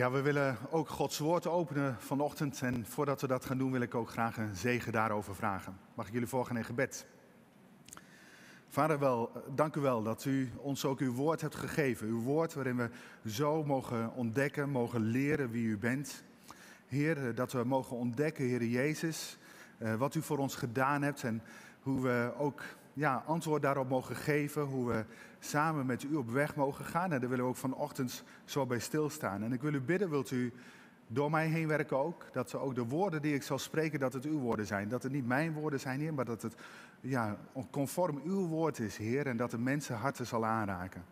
Ja, we willen ook Gods woord openen vanochtend. En voordat we dat gaan doen, wil ik ook graag een zegen daarover vragen. Mag ik jullie volgen in gebed? Vader, wel, dank u wel dat u ons ook uw woord hebt gegeven. Uw woord waarin we zo mogen ontdekken, mogen leren wie u bent. Heer, dat we mogen ontdekken, Heer Jezus, eh, wat u voor ons gedaan hebt en hoe we ook ja, antwoord daarop mogen geven. Hoe we samen met u op weg mogen gaan. En daar willen we ook vanochtend zo bij stilstaan. En ik wil u bidden, wilt u door mij heen werken ook? Dat ook de woorden die ik zal spreken, dat het uw woorden zijn. Dat het niet mijn woorden zijn, Heer, maar dat het ja, conform uw woord is, Heer. En dat de mensen harten zal aanraken.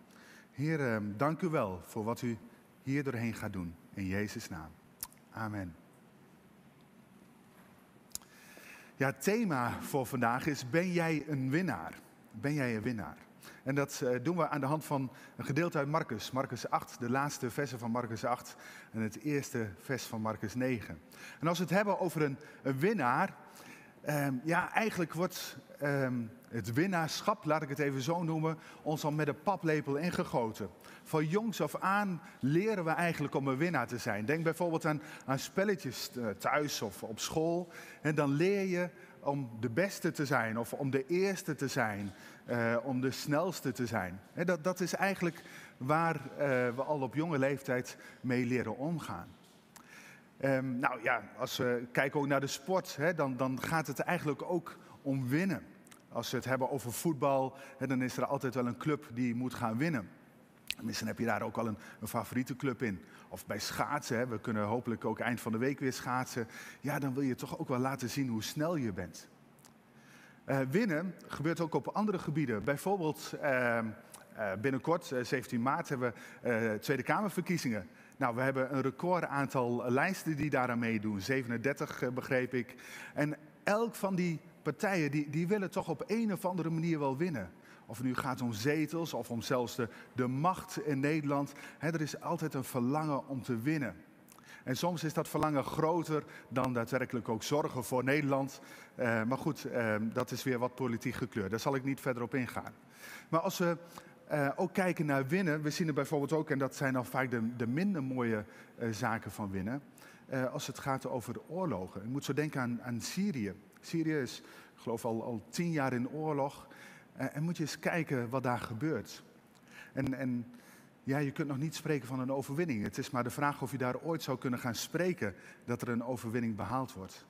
Heer, ehm, dank u wel voor wat u hier doorheen gaat doen. In Jezus' naam. Amen. Ja, het thema voor vandaag is: Ben jij een winnaar? Ben jij een winnaar? En dat eh, doen we aan de hand van een gedeelte uit Marcus. Marcus 8, de laatste versen van Marcus 8 en het eerste vers van Marcus 9. En als we het hebben over een, winnaar, ehm, ja, eigenlijk wordt ehm, het winnaarschap, laat ik het even zo noemen, ons al met een paplepel ingegoten. Van jongs af aan leren we eigenlijk om een winnaar te zijn. Denk bijvoorbeeld aan, aan spelletjes eh, thuis of op school. En dan leer je om de beste te zijn of om de eerste te zijn, uh, om de snelste te zijn. dat, dat is eigenlijk waar uh, we al op jonge leeftijd mee leren omgaan. Um, nou ja, als we kijken ook naar de sport, dan, dan gaat het eigenlijk ook om winnen. Als we het hebben over voetbal, dan is er altijd wel een club die moet gaan winnen. Misschien heb je daar ook al een, een favoriete club in. Of bij schaatsen, we kunnen hopelijk ook eind van de week weer schaatsen. Ja, dan wil je toch ook wel laten zien hoe snel je bent. Uh, winnen gebeurt ook op andere gebieden. Bijvoorbeeld uh, uh, binnenkort, 17 maart, hebben we Tweede Kamerverkiezingen. Nou, we hebben een record aantal lijsten die daaraan meedoen. 37 begreep ik. En elk van die partijen die, die willen toch op een of andere manier wel winnen. Of het nu gaat om zetels of om zelfs de, de macht in Nederland. er is altijd een verlangen om te winnen. En soms is dat verlangen groter dan daadwerkelijk ook zorgen voor Nederland. Uh, maar goed, uh, dat is weer wat politiek gekleurd. Daar zal ik niet verder op ingaan. Maar als we uh, ook kijken naar winnen, we zien er bijvoorbeeld ook, en dat zijn dan vaak de, de minder mooie zaken van winnen, als het gaat over de oorlogen. Je moet zo denken aan, aan Syrië. Syrië is, ik geloof, al, al tien jaar in oorlog. Eh, en moet je eens kijken wat daar gebeurt. En, en ja, je kunt nog niet spreken van een overwinning. Het is maar de vraag of je daar ooit zou kunnen gaan spreken dat er een overwinning behaald wordt.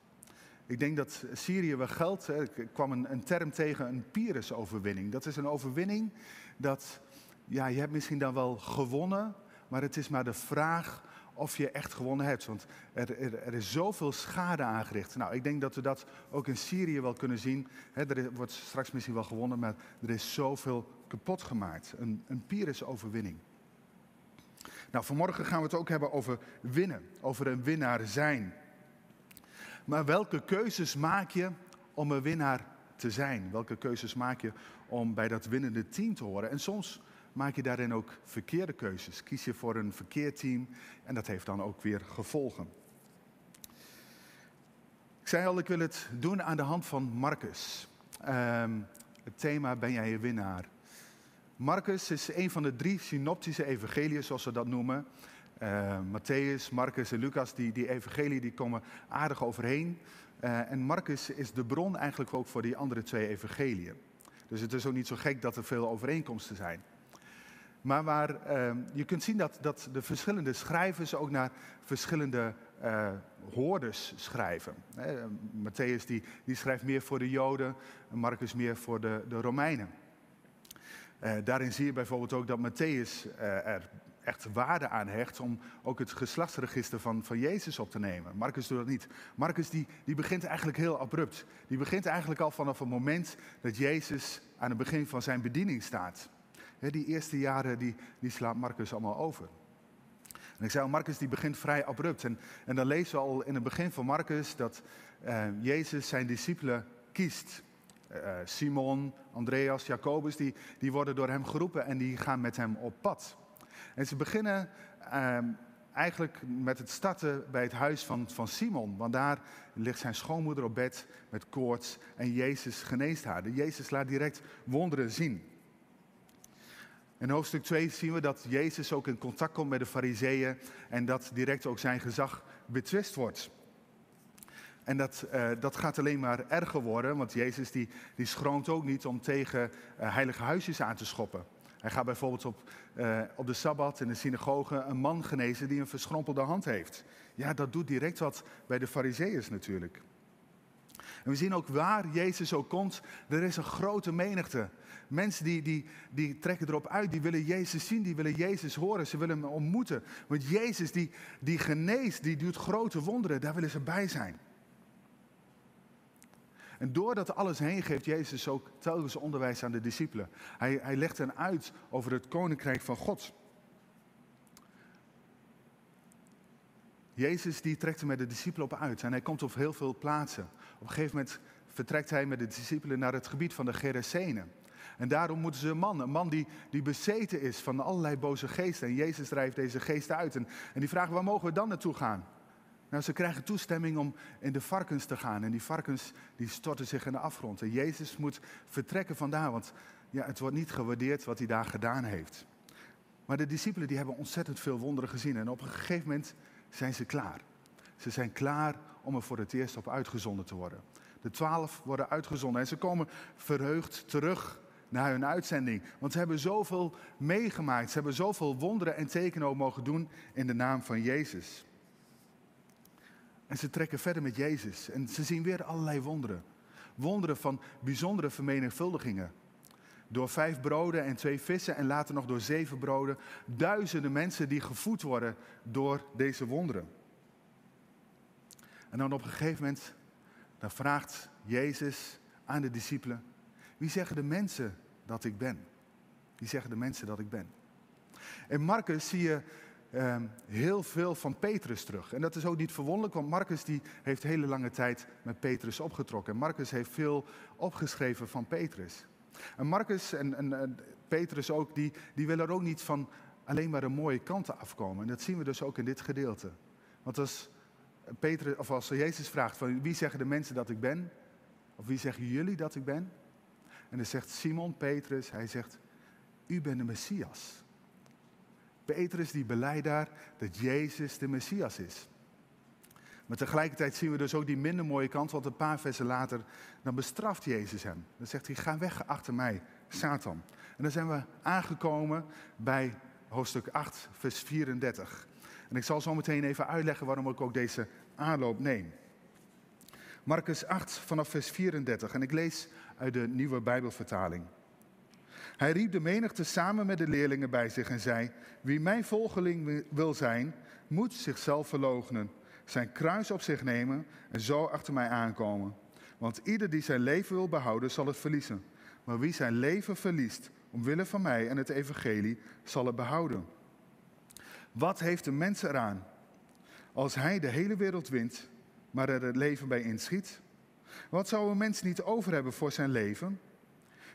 Ik denk dat Syrië wel geldt. Ik kwam een, een term tegen, een Pyrrhus-overwinning. Dat is een overwinning dat, ja, je hebt misschien dan wel gewonnen, maar het is maar de vraag of je echt gewonnen hebt. Want er, er, is zoveel schade aangericht. Nou, ik denk dat we dat ook in Syrië wel kunnen zien. er wordt straks misschien wel gewonnen, maar er is zoveel kapot gemaakt. Een, een Pyrrhus-overwinning. Nou, vanmorgen gaan we het ook hebben over winnen, over een winnaar zijn. Maar welke keuzes maak je om een winnaar te zijn? Welke keuzes maak je om bij dat winnende team te horen? En soms maak je daarin ook verkeerde keuzes. Kies je voor een verkeerd team en dat heeft dan ook weer gevolgen. Ik zei al, ik wil het doen aan de hand van Marcus. Um, het thema Ben jij je winnaar? Marcus is een van de drie synoptische evangeliën, zoals we dat noemen. Uh, Matthäus, Marcus en Lucas, die, die evangelie die komen aardig overheen. Uh, en Marcus is de bron eigenlijk ook voor die andere twee evangeliën. Dus het is ook niet zo gek dat er veel overeenkomsten zijn. Maar waar uh, je kunt zien dat, dat de verschillende schrijvers ook naar verschillende uh, hoorders schrijven. Hè, Matthäus die, die schrijft meer voor de Joden, Marcus meer voor de, de Romeinen. Uh, daarin zie je bijvoorbeeld ook dat Matthäus er echt waarde aan hecht om ook het geslachtsregister van, van Jezus op te nemen. Marcus doet dat niet. Marcus die, die begint eigenlijk heel abrupt. Die begint eigenlijk al vanaf het moment dat Jezus aan het begin van zijn bediening staat die eerste jaren die, die slaat Marcus allemaal over. En ik zei al, Marcus die begint vrij abrupt. En, dan lezen we al in het begin van Marcus dat uh, Jezus zijn discipelen kiest. Uh, Simon, Andreas, Jacobus, die, die worden door hem geroepen en die gaan met hem op pad. En ze beginnen uh, eigenlijk met het starten bij het huis van, van Simon. Want daar ligt zijn schoonmoeder op bed met koorts en Jezus geneest haar. Jezus laat direct wonderen zien. In hoofdstuk 2 zien we dat Jezus ook in contact komt met de fariseeën en dat direct ook zijn gezag betwist wordt. En dat, uh, dat gaat alleen maar erger worden, want Jezus die, die schroomt ook niet om tegen uh, heilige huisjes aan te schoppen. Hij gaat bijvoorbeeld op, uh, op de Sabbat in de synagoge een man genezen die een verschrompelde hand heeft. Ja, dat doet direct wat bij de fariseeërs natuurlijk. En we zien ook waar Jezus ook komt, er is een grote menigte. Mensen die, die, die trekken erop uit, die willen Jezus zien, die willen Jezus horen, ze willen hem ontmoeten. Want Jezus die, die geneest, die doet grote wonderen, daar willen ze bij zijn. En doordat alles heen geeft Jezus ook telkens onderwijs aan de discipelen. Hij, hij legt hen uit over het koninkrijk van God. Jezus die trekt er met de discipelen op uit en hij komt op heel veel plaatsen. Op een gegeven moment vertrekt hij met de discipelen naar het gebied van de Gerasenen. En daarom moeten ze een man, een man die, die bezeten is van allerlei boze geesten. En Jezus drijft deze geesten uit. En, en die vragen, waar mogen we dan naartoe gaan? Nou, ze krijgen toestemming om in de varkens te gaan. En die varkens die storten zich in de afgrond. En Jezus moet vertrekken vandaar, want ja, het wordt niet gewaardeerd wat hij daar gedaan heeft. Maar de discipelen die hebben ontzettend veel wonderen gezien. En op een gegeven moment zijn ze klaar. Ze zijn klaar om er voor het eerst op uitgezonden te worden. De twaalf worden uitgezonden en ze komen verheugd terug naar hun uitzending. Want ze hebben zoveel meegemaakt. Ze hebben zoveel wonderen en tekenen mogen doen in de naam van Jezus. En ze trekken verder met Jezus. En ze zien weer allerlei wonderen. Wonderen van bijzondere vermenigvuldigingen. Door vijf broden en twee vissen en later nog door zeven broden. Duizenden mensen die gevoed worden door deze wonderen. En dan op een gegeven moment, dan vraagt Jezus aan de discipelen. Wie zeggen de mensen dat ik ben? Wie zeggen de mensen dat ik ben? In Marcus zie je Ehm, heel veel van Petrus terug. En dat is ook niet verwonderlijk, want Marcus die heeft hele lange tijd met Petrus opgetrokken. En Marcus heeft veel opgeschreven van Petrus. En Marcus en, en, Petrus ook, die, die willen er ook niet van alleen maar de mooie kanten afkomen. En dat zien we dus ook in dit gedeelte. Want als, Petrus, of als Jezus vraagt van wie zeggen de mensen dat ik ben? Of wie zeggen jullie dat ik ben? En dan zegt Simon Petrus, hij zegt, u bent de Messias. Petrus die beleidt daar dat Jezus de Messias is. Maar tegelijkertijd zien we dus ook die minder mooie kant, want een paar versen later, dan bestraft Jezus hem. Dan zegt hij, ga weg achter mij, Satan. En dan zijn we aangekomen bij hoofdstuk 8, vers 34. En ik zal zo meteen even uitleggen waarom ik ook deze aanloop neem. Marcus 8 vanaf vers 34 en ik lees uit de nieuwe Bijbelvertaling. Hij riep de menigte samen met de leerlingen bij zich en zei: Wie mijn volgeling wil zijn, moet zichzelf verloochenen, zijn kruis op zich nemen en zo achter mij aankomen. Want ieder die zijn leven wil behouden, zal het verliezen. Maar wie zijn leven verliest, omwille van mij en het evangelie, zal het behouden. Wat heeft de mens eraan als hij de hele wereld wint, maar er het leven bij inschiet? Wat zou een mens niet over hebben voor zijn leven?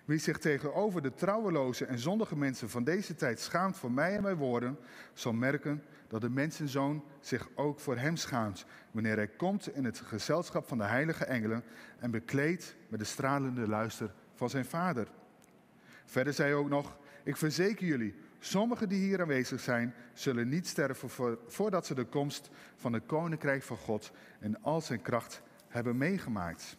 Wie zich tegenover de trouweloze en zondige mensen van deze tijd schaamt voor mij en mijn woorden, zal merken dat de mensenzoon zich ook voor hem schaamt, wanneer hij komt in het gezelschap van de heilige engelen en bekleed met de stralende luister van zijn vader. Verder zei hij ook nog, ik verzeker jullie, sommigen die hier aanwezig zijn, zullen niet sterven voordat ze de komst van het koninkrijk van God en al zijn kracht hebben meegemaakt.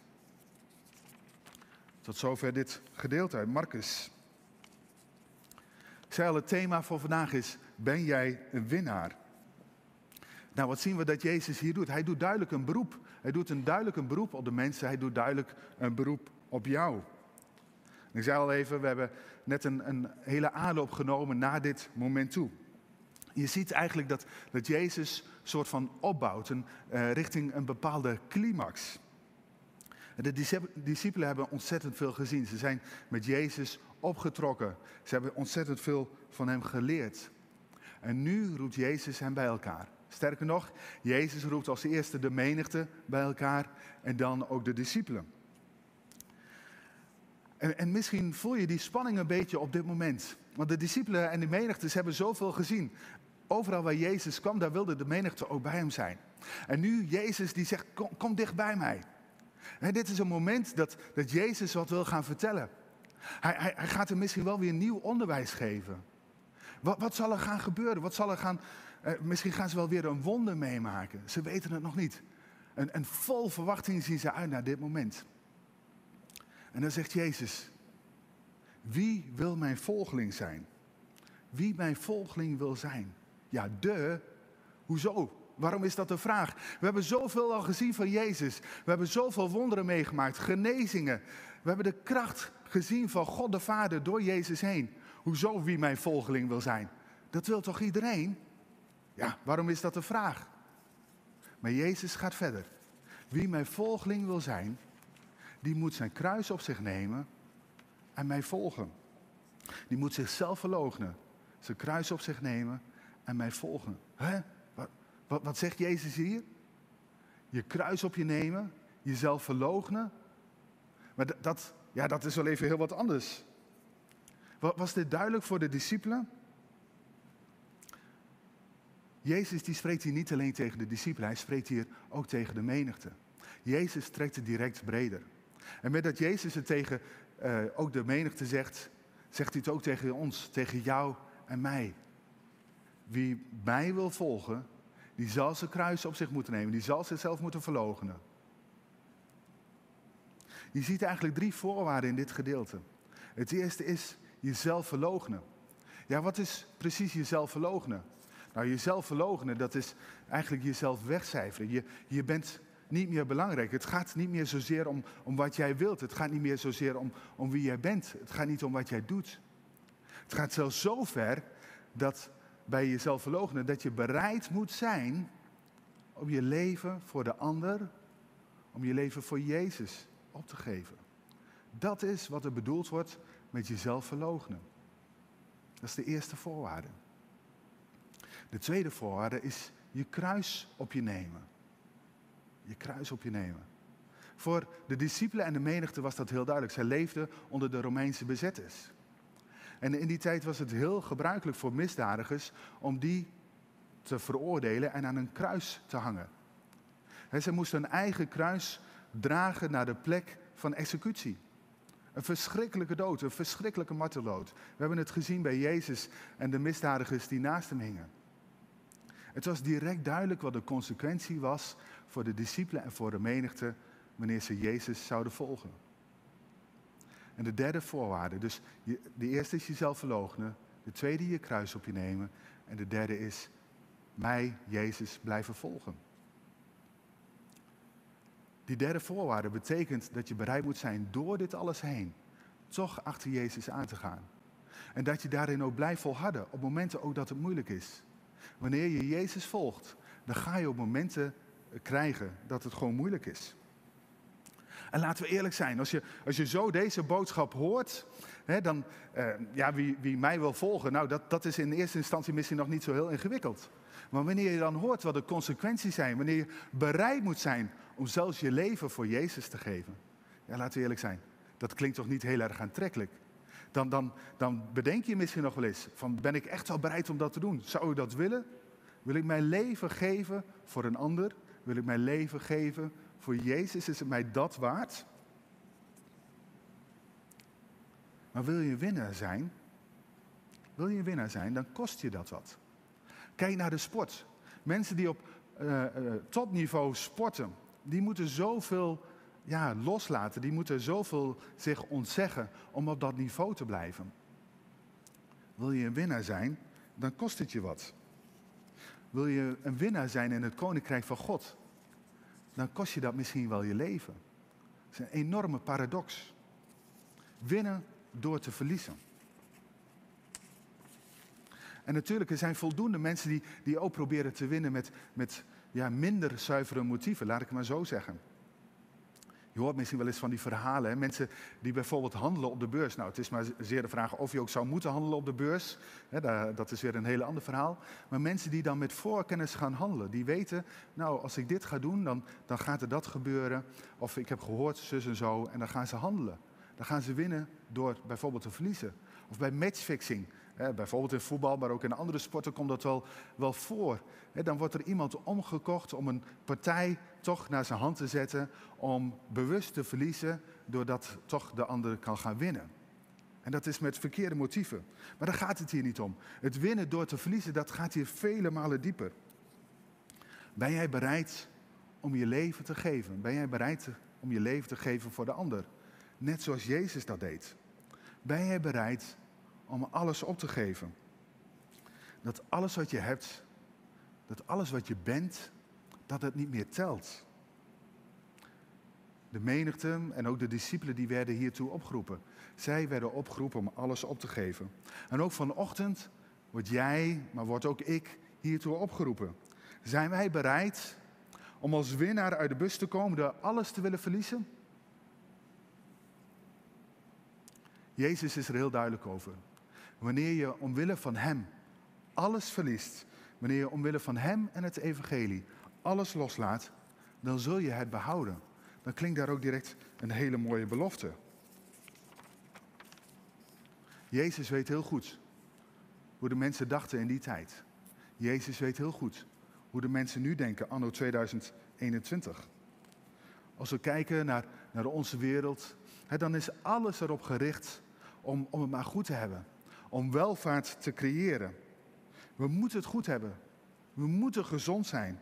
Tot zover dit gedeelte Marcus. Ik zei al, het thema voor vandaag is, ben jij een winnaar? Nou, wat zien we dat Jezus hier doet? Hij doet duidelijk een beroep. Hij doet een duidelijk een beroep op de mensen. Hij doet duidelijk een beroep op jou. ik zei al even, we hebben net een, een hele aanloop genomen naar dit moment toe. Je ziet eigenlijk dat, dat Jezus een soort van opbouwt een, uh, richting een bepaalde climax. De discipelen hebben ontzettend veel gezien. Ze zijn met Jezus opgetrokken. Ze hebben ontzettend veel van hem geleerd. En nu roept Jezus hen bij elkaar. Sterker nog, Jezus roept als eerste de menigte bij elkaar en dan ook de discipelen. En, en, misschien voel je die spanning een beetje op dit moment. Want de discipelen en de menigte hebben zoveel gezien. Overal waar Jezus kwam, daar wilde de menigte ook bij hem zijn. En nu Jezus die zegt, kom, kom dicht bij mij dit is een moment dat, dat Jezus wat wil gaan vertellen. Hij, hij, hij gaat er misschien wel weer nieuw onderwijs geven. Wat, wat zal er gaan gebeuren? Wat zal er gaan, eh, misschien gaan ze wel weer een wonder meemaken. Ze weten het nog niet. En, en vol verwachting zien ze uit naar dit moment. En dan zegt Jezus, wie wil mijn volgeling zijn? Wie mijn volgeling wil zijn? Ja, de. Hoezo? Waarom is dat de vraag? We hebben zoveel al gezien van Jezus. We hebben zoveel wonderen meegemaakt, genezingen. We hebben de kracht gezien van God de Vader door Jezus heen. Hoezo wie mijn volgeling wil zijn? Dat wil toch iedereen? Ja, waarom is dat de vraag? Maar Jezus gaat verder. Wie mijn volgeling wil zijn, die moet zijn kruis op zich nemen en mij volgen. Die moet zichzelf verloochenen, zijn kruis op zich nemen en mij volgen. Hè? Wat, wat, zegt Jezus hier? Je kruis op je nemen, jezelf verloochenen. Maar dat, ja, dat is wel even heel wat anders. Was dit duidelijk voor de discipelen? Jezus die spreekt hier niet alleen tegen de discipelen, hij spreekt hier ook tegen de menigte. Jezus trekt het direct breder. En met dat Jezus het tegen uh, ook de menigte zegt, zegt hij het ook tegen ons, tegen jou en mij. Wie mij wil volgen, die zal zijn kruis op zich moeten nemen, die zal zichzelf moeten verloochenen. Je ziet eigenlijk drie voorwaarden in dit gedeelte. Het eerste is jezelf verloochenen. Ja, wat is precies jezelf verloochenen? Nou, jezelf verloochenen, dat is eigenlijk jezelf wegcijferen. Je, je bent niet meer belangrijk. Het gaat niet meer zozeer om, om wat jij wilt. Het gaat niet meer zozeer om, om wie jij bent. Het gaat niet om wat jij doet. Het gaat zelfs zo ver dat bij jezelf verloochenen dat je bereid moet zijn om je leven voor de ander, om je leven voor Jezus op te geven. Dat is wat er bedoeld wordt met jezelf verloochenen. Dat is de eerste voorwaarde. De tweede voorwaarde is je kruis op je nemen. Je kruis op je nemen. Voor de discipelen en de menigte was dat heel duidelijk. Zij leefden onder de Romeinse bezetters. En in die tijd was het heel gebruikelijk voor misdadigers om die te veroordelen en aan een kruis te hangen. En ze moesten een eigen kruis dragen naar de plek van executie. Een verschrikkelijke dood, een verschrikkelijke marteldood. We hebben het gezien bij Jezus en de misdadigers die naast hem hingen. Het was direct duidelijk wat de consequentie was voor de discipelen en voor de menigte wanneer ze Jezus zouden volgen. En de derde voorwaarde, dus de eerste is jezelf verloochenen, de tweede je kruis op je nemen en de derde is mij, Jezus, blijven volgen. Die derde voorwaarde betekent dat je bereid moet zijn door dit alles heen toch achter Jezus aan te gaan. En dat je daarin ook blijft volharden op momenten ook dat het moeilijk is. Wanneer je Jezus volgt, dan ga je op momenten krijgen dat het gewoon moeilijk is. En laten we eerlijk zijn, als je, als je zo deze boodschap hoort, hè, dan, eh, ja, wie, wie mij wil volgen, nou dat, dat is in eerste instantie misschien nog niet zo heel ingewikkeld. Maar wanneer je dan hoort wat de consequenties zijn, wanneer je bereid moet zijn om zelfs je leven voor Jezus te geven, ja, laten we eerlijk zijn, dat klinkt toch niet heel erg aantrekkelijk. Dan, dan, dan bedenk je misschien nog wel eens, van ben ik echt wel bereid om dat te doen? Zou ik dat willen? Wil ik mijn leven geven voor een ander? Wil ik mijn leven geven voor Jezus? Is het mij dat waard? Maar wil je winnaar zijn? Wil je winnaar zijn, dan kost je dat wat. Kijk naar de sport. Mensen die op uh, uh, topniveau sporten, die moeten zoveel ja, loslaten. Die moeten zoveel zich ontzeggen om op dat niveau te blijven. Wil je een winnaar zijn, dan kost het je wat. Wil je een winnaar zijn in het koninkrijk van God, dan kost je dat misschien wel je leven. Dat is een enorme paradox. Winnen door te verliezen. En natuurlijk, er zijn voldoende mensen die, die ook proberen te winnen met, met ja, minder zuivere motieven, laat ik het maar zo zeggen. Je hoort misschien wel eens van die verhalen. Mensen die bijvoorbeeld handelen op de beurs. Nou, het is maar zeer de vraag of je ook zou moeten handelen op de beurs. Hè, dat is weer een heel ander verhaal. Maar mensen die dan met voorkennis gaan handelen. Die weten, nou, als ik dit ga doen, dan, dan gaat er dat gebeuren. Of ik heb gehoord, zus en zo. En dan gaan ze handelen. Dan gaan ze winnen door bijvoorbeeld te verliezen. Of bij matchfixing bijvoorbeeld in voetbal, maar ook in andere sporten komt dat wel, wel voor. dan wordt er iemand omgekocht om een partij toch naar zijn hand te zetten om bewust te verliezen, doordat toch de andere kan gaan winnen. En dat is met verkeerde motieven. Maar daar gaat het hier niet om. Het winnen door te verliezen, dat gaat hier vele malen dieper. Ben jij bereid om je leven te geven? Ben jij bereid om je leven te geven voor de ander? Net zoals Jezus dat deed. Ben jij bereid om alles op te geven? Dat alles wat je hebt, dat alles wat je bent, dat het niet meer telt. De menigte en ook de discipelen die werden hiertoe opgeroepen. Zij werden opgeroepen om alles op te geven. En ook vanochtend word jij, maar word ook ik hiertoe opgeroepen. Zijn wij bereid om als winnaar uit de bus te komen door alles te willen verliezen? Jezus is er heel duidelijk over. Wanneer je omwille van Hem alles verliest, wanneer je omwille van Hem en het Evangelie alles loslaat, dan zul je het behouden. Dan klinkt daar ook direct een hele mooie belofte. Jezus weet heel goed hoe de mensen dachten in die tijd. Jezus weet heel goed hoe de mensen nu denken, anno 2021. Als we kijken naar, naar onze wereld, hè, dan is alles erop gericht om, om het maar goed te hebben. Om welvaart te creëren. We moeten het goed hebben. We moeten gezond zijn.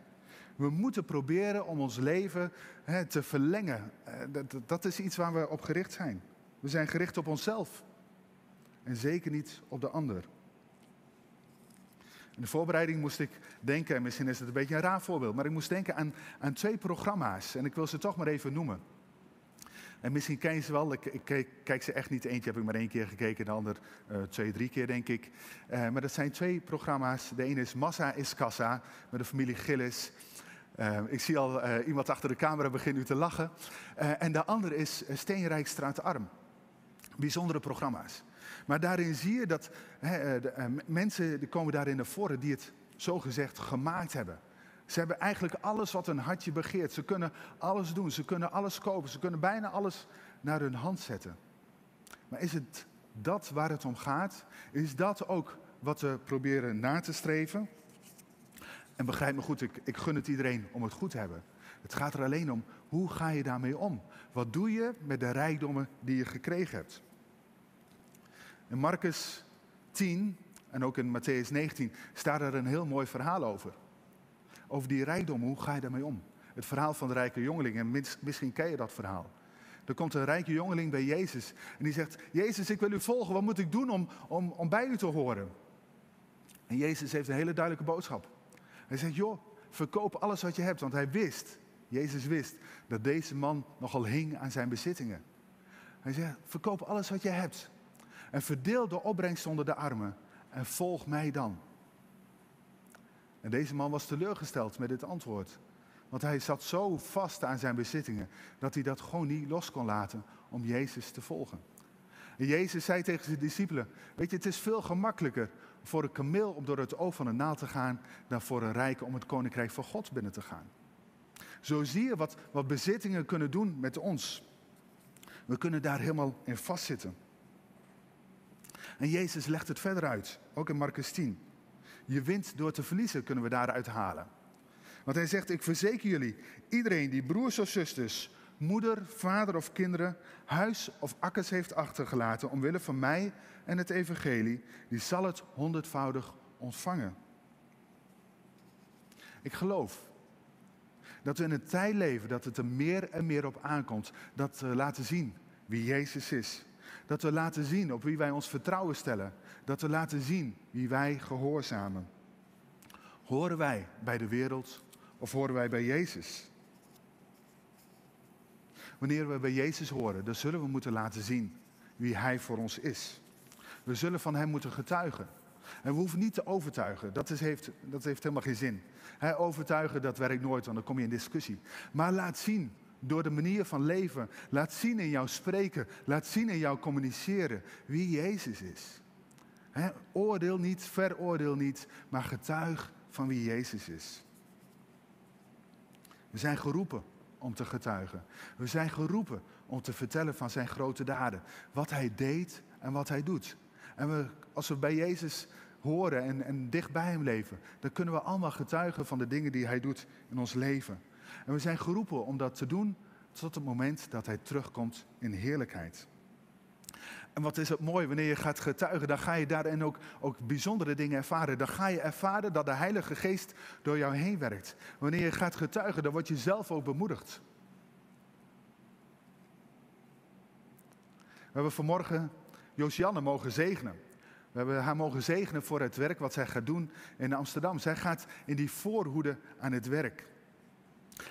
We moeten proberen om ons leven hè, te verlengen. Eh, dat, dat is iets waar we op gericht zijn. We zijn gericht op onszelf. En zeker niet op de ander. In de voorbereiding moest ik denken, en misschien is het een beetje een raar voorbeeld, maar ik moest denken aan, aan twee programma's. En ik wil ze toch maar even noemen. En misschien ken je ze wel, ik, ik kijk, ze echt niet. Eentje heb ik maar één keer gekeken, de ander uh, twee, drie keer denk ik. Uh, maar dat zijn twee programma's. De ene is Massa is Kassa, met de familie Gillis. Uh, ik zie al iemand achter de camera beginnen te lachen. en de andere is Steenrijk Straat Arm. Bijzondere programma's. Maar daarin zie je dat de, mensen die komen daarin naar voren die het zogezegd gemaakt hebben. Ze hebben eigenlijk alles wat hun hartje begeert. Ze kunnen alles doen, ze kunnen alles kopen, ze kunnen bijna alles naar hun hand zetten. Maar is het dat waar het om gaat? Is dat ook wat we proberen na te streven? En begrijp me goed, ik, ik gun het iedereen om het goed te hebben. Het gaat er alleen om, hoe ga je daarmee om? Wat doe je met de rijkdommen die je gekregen hebt? In Marcus 10 en ook in Matthäus 19 staat er een heel mooi verhaal over over die rijkdom. Hoe ga je daarmee om? Het verhaal van de rijke jongeling. En misschien ken je dat verhaal. Er komt een rijke jongeling bij Jezus. En die zegt: Jezus, ik wil u volgen. Wat moet ik doen om, om, om bij u te horen? En Jezus heeft een hele duidelijke boodschap. Hij zegt: Joh, verkoop alles wat je hebt. Want hij wist, Jezus wist, dat deze man nogal hing aan zijn bezittingen. Hij zegt: Verkoop alles wat je hebt. En verdeel de opbrengst onder de armen. En volg mij dan. En deze man was teleurgesteld met dit antwoord. Want hij zat zo vast aan zijn bezittingen dat hij dat gewoon niet los kon laten om Jezus te volgen. En Jezus zei tegen zijn discipelen: Weet je, het is veel gemakkelijker voor een kameel om door het oog van een naald te gaan dan voor een rijke om het koninkrijk van God binnen te gaan. Zo zie je wat, wat bezittingen kunnen doen met ons. We kunnen daar helemaal in vastzitten. En Jezus legt het verder uit, ook in Marcus 10. Je wint door te verliezen, kunnen we daaruit halen. Want hij zegt, ik verzeker jullie, iedereen die broers of zusters, moeder, vader of kinderen, huis of akkers heeft achtergelaten omwille van mij en het evangelie, die zal het honderdvoudig ontvangen. Ik geloof dat we in een tijd leven dat het er meer en meer op aankomt dat we laten zien wie Jezus is. Dat we laten zien op wie wij ons vertrouwen stellen. Dat we laten zien wie wij gehoorzamen. Horen wij bij de wereld of horen wij bij Jezus? Wanneer we bij Jezus horen, dan zullen we moeten laten zien wie Hij voor ons is. We zullen van Hem moeten getuigen. En we hoeven niet te overtuigen, dat, is, heeft, dat heeft helemaal geen zin. He, overtuigen, dat werkt nooit, want dan kom je in discussie. Maar laat zien door de manier van leven. Laat zien in jouw spreken. Laat zien in jouw communiceren wie Jezus is. Oordeel niet, veroordeel niet, maar getuig van wie Jezus is. We zijn geroepen om te getuigen. We zijn geroepen om te vertellen van zijn grote daden. Wat hij deed en wat hij doet. En we, als we bij Jezus horen en, en dicht bij hem leven, dan kunnen we allemaal getuigen van de dingen die hij doet in ons leven. En we zijn geroepen om dat te doen tot het moment dat Hij terugkomt in heerlijkheid. En wat is het mooi, wanneer je gaat getuigen, dan ga je daarin ook, ook bijzondere dingen ervaren. Dan ga je ervaren dat de Heilige Geest door jou heen werkt. Wanneer je gaat getuigen, dan word je zelf ook bemoedigd. We hebben vanmorgen Josianne mogen zegenen. We hebben haar mogen zegenen voor het werk wat zij gaat doen in Amsterdam. Zij gaat in die voorhoede aan het werk.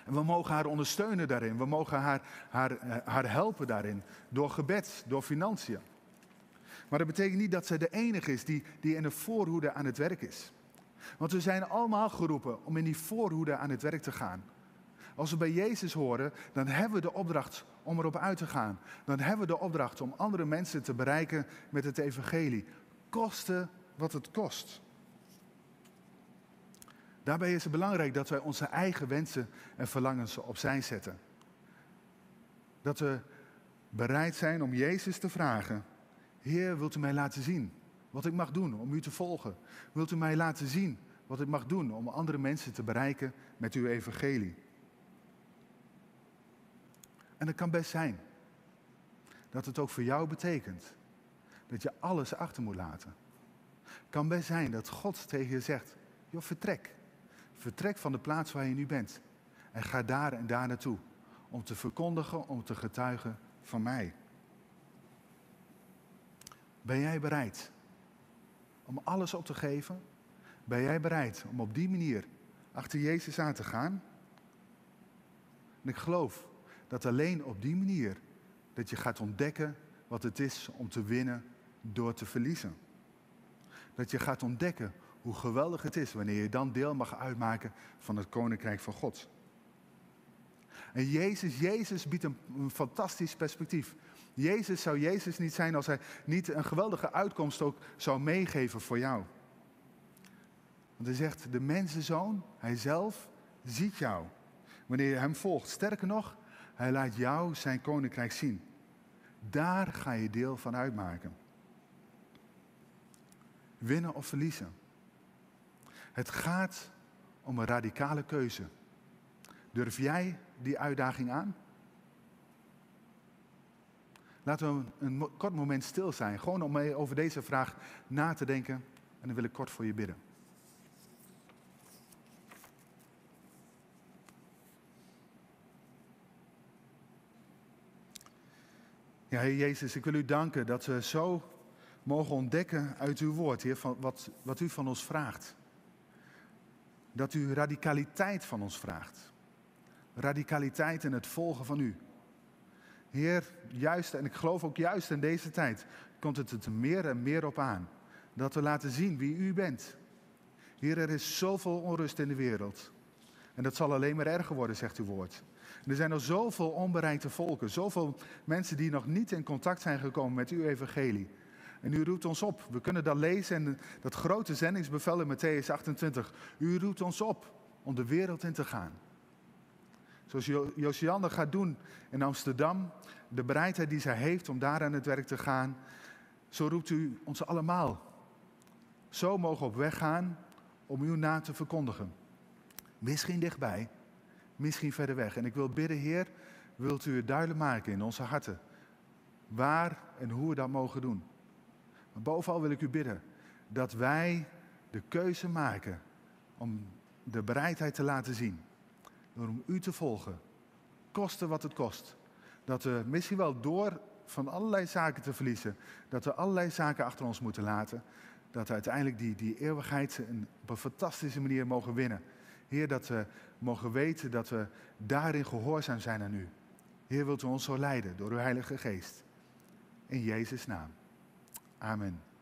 En we mogen haar ondersteunen daarin. We mogen haar, haar, eh, haar helpen daarin. Door gebed, door financiën. Maar dat betekent niet dat zij de enige is die, die in de voorhoede aan het werk is. Want we zijn allemaal geroepen om in die voorhoede aan het werk te gaan. Als we bij Jezus horen, dan hebben we de opdracht om erop uit te gaan. Dan hebben we de opdracht om andere mensen te bereiken met het evangelie. Koste wat het kost. Daarbij is het belangrijk dat wij onze eigen wensen en verlangens opzij zetten. Dat we bereid zijn om Jezus te vragen: Heer, wilt u mij laten zien wat ik mag doen om u te volgen? Wilt u mij laten zien wat ik mag doen om andere mensen te bereiken met uw evangelie? En het kan best zijn dat het ook voor jou betekent dat je alles achter moet laten. Het kan best zijn dat God tegen je zegt: joh, vertrek. Vertrek van de plaats waar je nu bent. En ga daar en daar naartoe. Om te verkondigen, om te getuigen van mij. Ben jij bereid om alles op te geven? Ben jij bereid om op die manier achter Jezus aan te gaan? Ik geloof dat alleen op die manier dat je gaat ontdekken wat het is om te winnen door te verliezen. Dat je gaat ontdekken hoe geweldig het is wanneer je dan deel mag uitmaken van het koninkrijk van God. En Jezus, Jezus biedt een fantastisch perspectief. Jezus zou Jezus niet zijn als hij niet een geweldige uitkomst ook zou meegeven voor jou. Want hij zegt, de mensenzoon, hij zelf, ziet jou. Wanneer je hem volgt. Sterker nog, hij laat jou zijn koninkrijk zien. Daar ga je deel van uitmaken. Winnen of verliezen. Het gaat om een radicale keuze. Durf jij die uitdaging aan? Laten we een kort moment stil zijn, gewoon om over deze vraag na te denken. En dan wil ik kort voor je bidden. Ja, Heer Jezus, ik wil u danken dat we zo mogen ontdekken uit uw woord, Heer, van wat, wat u van ons vraagt. Dat u radicaliteit van ons vraagt. Radicaliteit in het volgen van u. Heer, juist, en ik geloof ook juist in deze tijd, komt het er meer en meer op aan. Dat we laten zien wie u bent. Heer, er is zoveel onrust in de wereld. En dat zal alleen maar erger worden, zegt uw woord. er zijn nog zoveel onbereikte volken, zoveel mensen die nog niet in contact zijn gekomen met uw evangelie. En u roept ons op. We kunnen dat lezen in dat grote zendingsbevel in Matthäus 28. U roept ons op om de wereld in te gaan. Zoals Josianne gaat doen in Amsterdam, de bereidheid die zij heeft om daar aan het werk te gaan, zo roept u ons allemaal. Zo mogen we op weg gaan om uw naam te verkondigen. Misschien dichtbij, misschien verder weg. En ik wil bidden, Heer, wilt u het duidelijk maken in onze harten. Waar en hoe we dat mogen doen. Maar bovenal wil ik u bidden dat wij de keuze maken om de bereidheid te laten zien door om u te volgen. Koste wat het kost. Dat we misschien wel door van allerlei zaken te verliezen, dat we allerlei zaken achter ons moeten laten, dat we uiteindelijk die, die eeuwigheid op een fantastische manier mogen winnen. Heer, dat we mogen weten dat we daarin gehoorzaam zijn aan u. Heer, wilt u ons zo leiden door uw Heilige Geest. In Jezus' naam. Amen.